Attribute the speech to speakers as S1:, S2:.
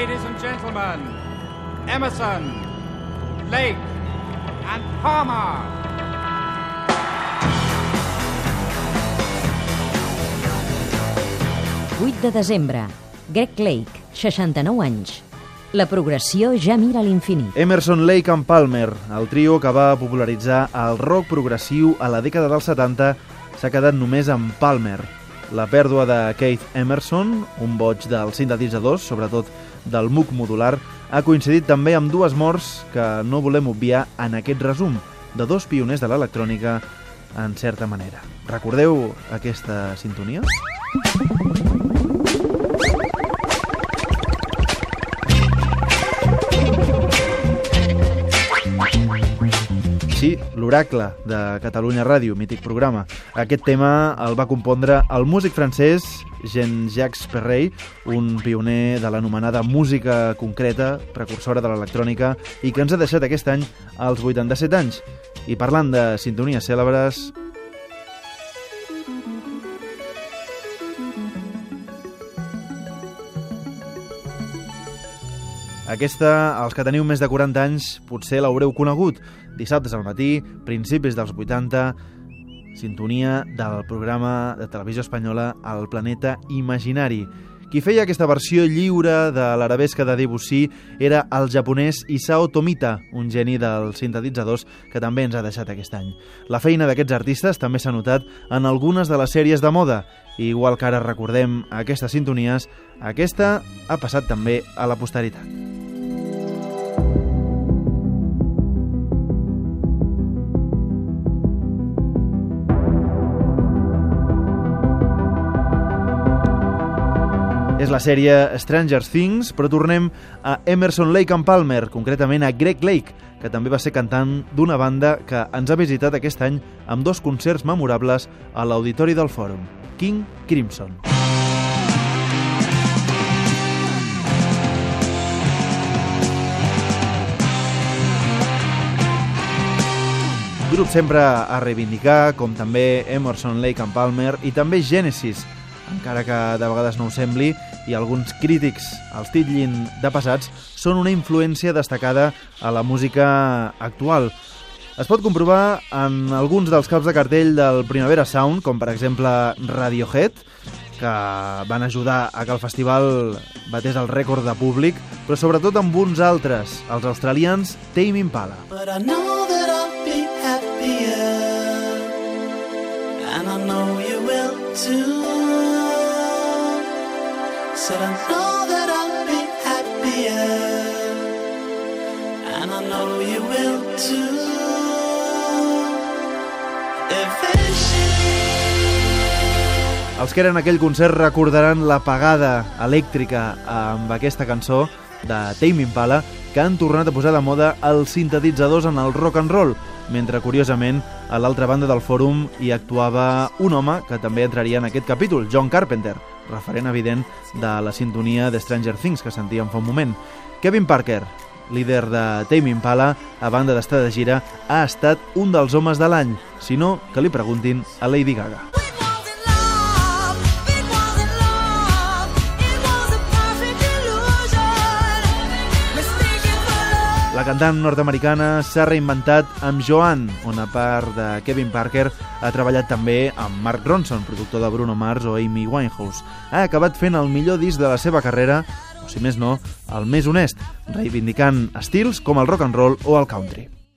S1: Ladies and gentlemen, Emerson, Lake, and Palmer.
S2: 8 de desembre. Greg Lake, 69 anys. La progressió ja mira a l'infinit.
S3: Emerson, Lake and Palmer, el trio que va popularitzar el rock progressiu a la dècada dels 70, s'ha quedat només amb Palmer. La pèrdua de Keith Emerson, un boig dels sintetitzadors, sobretot del MOOC modular, ha coincidit també amb dues morts que no volem obviar en aquest resum de dos pioners de l'electrònica en certa manera. Recordeu aquesta sintonia? Sí, l'Oracle de Catalunya Ràdio, mític programa. Aquest tema el va compondre el músic francès Jean-Jacques Perrey, un pioner de l'anomenada música concreta, precursora de l'electrònica, i que ens ha deixat aquest any als 87 anys. I parlant de sintonies cèlebres, Aquesta, els que teniu més de 40 anys, potser l'haureu conegut. Dissabtes al matí, principis dels 80, sintonia del programa de televisió espanyola El planeta imaginari. Qui feia aquesta versió lliure de l'arabesca de Debussy era el japonès Isao Tomita, un geni dels sintetitzadors que també ens ha deixat aquest any. La feina d'aquests artistes també s'ha notat en algunes de les sèries de moda. I igual que ara recordem aquestes sintonies, aquesta ha passat també a la posteritat. És la sèrie Stranger Things, però tornem a Emerson Lake and Palmer, concretament a Greg Lake, que també va ser cantant d'una banda que ens ha visitat aquest any amb dos concerts memorables a l'Auditori del Fòrum, King Crimson. Grup sempre a reivindicar, com també Emerson, Lake and Palmer i també Genesis, encara que de vegades no ho sembli, i alguns crítics els titllin de passats, són una influència destacada a la música actual. Es pot comprovar en alguns dels caps de cartell del Primavera Sound, com per exemple Radiohead, que van ajudar a que el festival batés el rècord de públic, però sobretot amb uns altres, els australians Tame Impala.
S4: And I know you will too. Said I know that I'll be happier, and I know you will too.
S3: Els que eren aquell concert recordaran l'apagada elèctrica amb aquesta cançó de Tame Impala que han tornat a posar de moda els sintetitzadors en el rock and roll, mentre curiosament a l'altra banda del fòrum hi actuava un home que també entraria en aquest capítol, John Carpenter, referent evident de la sintonia de Stranger Things que sentíem fa un moment. Kevin Parker, líder de Tame Impala, a banda d'estar de gira, ha estat un dels homes de l'any, si no, que li preguntin a Lady Gaga. Cantant nord-americana s'ha reinventat amb Joan, on a part de Kevin Parker ha treballat també amb Mark Ronson, productor de Bruno Mars o Amy Winehouse. Ha acabat fent el millor disc de la seva carrera, o si més no, el més honest, reivindicant estils com el rock and roll o el country.